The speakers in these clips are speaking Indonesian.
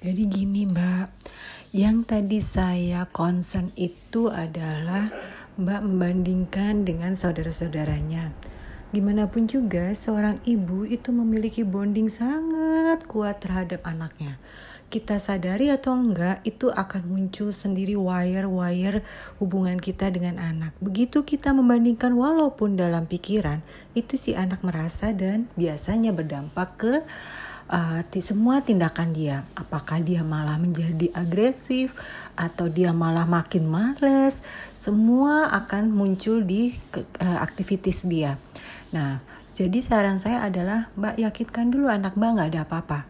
Jadi gini Mbak, yang tadi saya concern itu adalah Mbak membandingkan dengan saudara-saudaranya. Gimana pun juga seorang ibu itu memiliki bonding sangat kuat terhadap anaknya. Kita sadari atau enggak, itu akan muncul sendiri wire-wire hubungan kita dengan anak. Begitu kita membandingkan walaupun dalam pikiran, itu si anak merasa dan biasanya berdampak ke uh, semua tindakan dia. Apakah dia malah menjadi agresif atau dia malah makin males, semua akan muncul di uh, aktivitas dia. Nah, jadi saran saya adalah Mbak yakinkan dulu anak Mbak nggak ada apa-apa.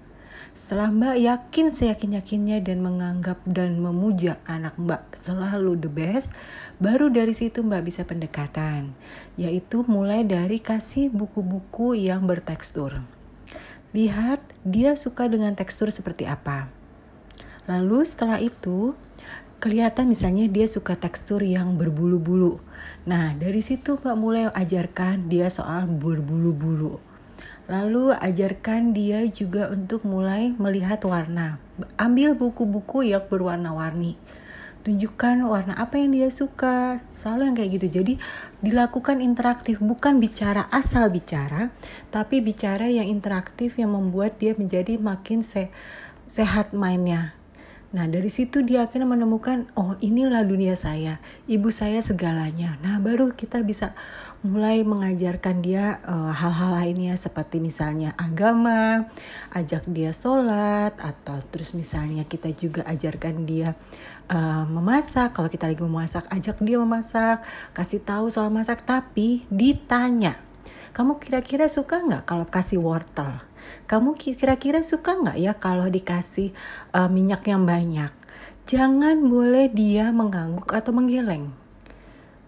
Setelah Mbak yakin seyakin-yakinnya dan menganggap dan memuja anak Mbak selalu the best, baru dari situ Mbak bisa pendekatan, yaitu mulai dari kasih buku-buku yang bertekstur. Lihat dia suka dengan tekstur seperti apa. Lalu setelah itu kelihatan misalnya dia suka tekstur yang berbulu-bulu. Nah, dari situ Mbak mulai ajarkan dia soal berbulu-bulu. Lalu ajarkan dia juga untuk mulai melihat warna. Ambil buku-buku yang berwarna-warni tunjukkan warna apa yang dia suka selalu yang kayak gitu. Jadi dilakukan interaktif bukan bicara asal bicara tapi bicara yang interaktif yang membuat dia menjadi makin se sehat mainnya Nah dari situ dia akhirnya menemukan oh inilah dunia saya, ibu saya segalanya. Nah baru kita bisa mulai mengajarkan dia uh, hal-hal lainnya seperti misalnya agama, ajak dia sholat atau terus misalnya kita juga ajarkan dia uh, memasak. Kalau kita lagi memasak, ajak dia memasak, kasih tahu soal masak. Tapi ditanya, kamu kira-kira suka nggak kalau kasih wortel? Kamu kira-kira suka nggak ya kalau dikasih uh, minyak yang banyak? Jangan boleh dia mengangguk atau menggeleng.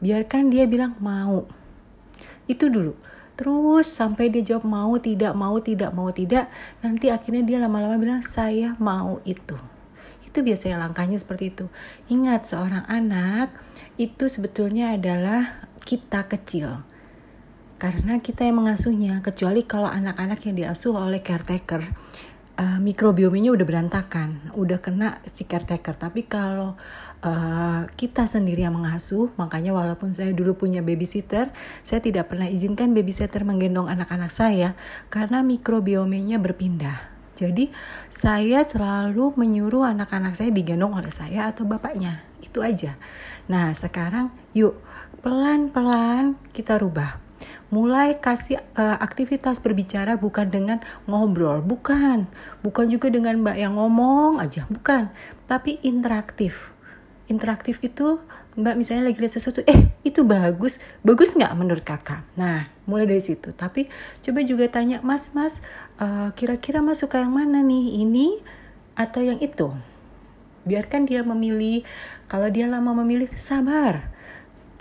Biarkan dia bilang mau. Itu dulu. Terus sampai dia jawab mau, tidak, mau, tidak, mau, tidak. Nanti akhirnya dia lama-lama bilang saya mau itu. Itu biasanya langkahnya seperti itu. Ingat seorang anak itu sebetulnya adalah kita kecil karena kita yang mengasuhnya kecuali kalau anak-anak yang diasuh oleh caretaker uh, mikrobiomnya udah berantakan udah kena si caretaker. Tapi kalau uh, kita sendiri yang mengasuh makanya walaupun saya dulu punya babysitter saya tidak pernah izinkan babysitter menggendong anak-anak saya karena mikrobiomenya berpindah. Jadi saya selalu menyuruh anak-anak saya digendong oleh saya atau bapaknya. Itu aja. Nah sekarang yuk pelan-pelan kita rubah mulai kasih uh, aktivitas berbicara bukan dengan ngobrol, bukan, bukan juga dengan mbak yang ngomong aja, bukan, tapi interaktif. Interaktif itu mbak misalnya lagi lihat sesuatu, eh itu bagus, bagus nggak menurut kakak? Nah mulai dari situ. Tapi coba juga tanya mas mas, uh, kira-kira mas suka yang mana nih, ini atau yang itu? Biarkan dia memilih. Kalau dia lama memilih, sabar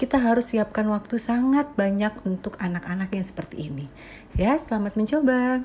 kita harus siapkan waktu sangat banyak untuk anak-anak yang seperti ini. Ya, selamat mencoba.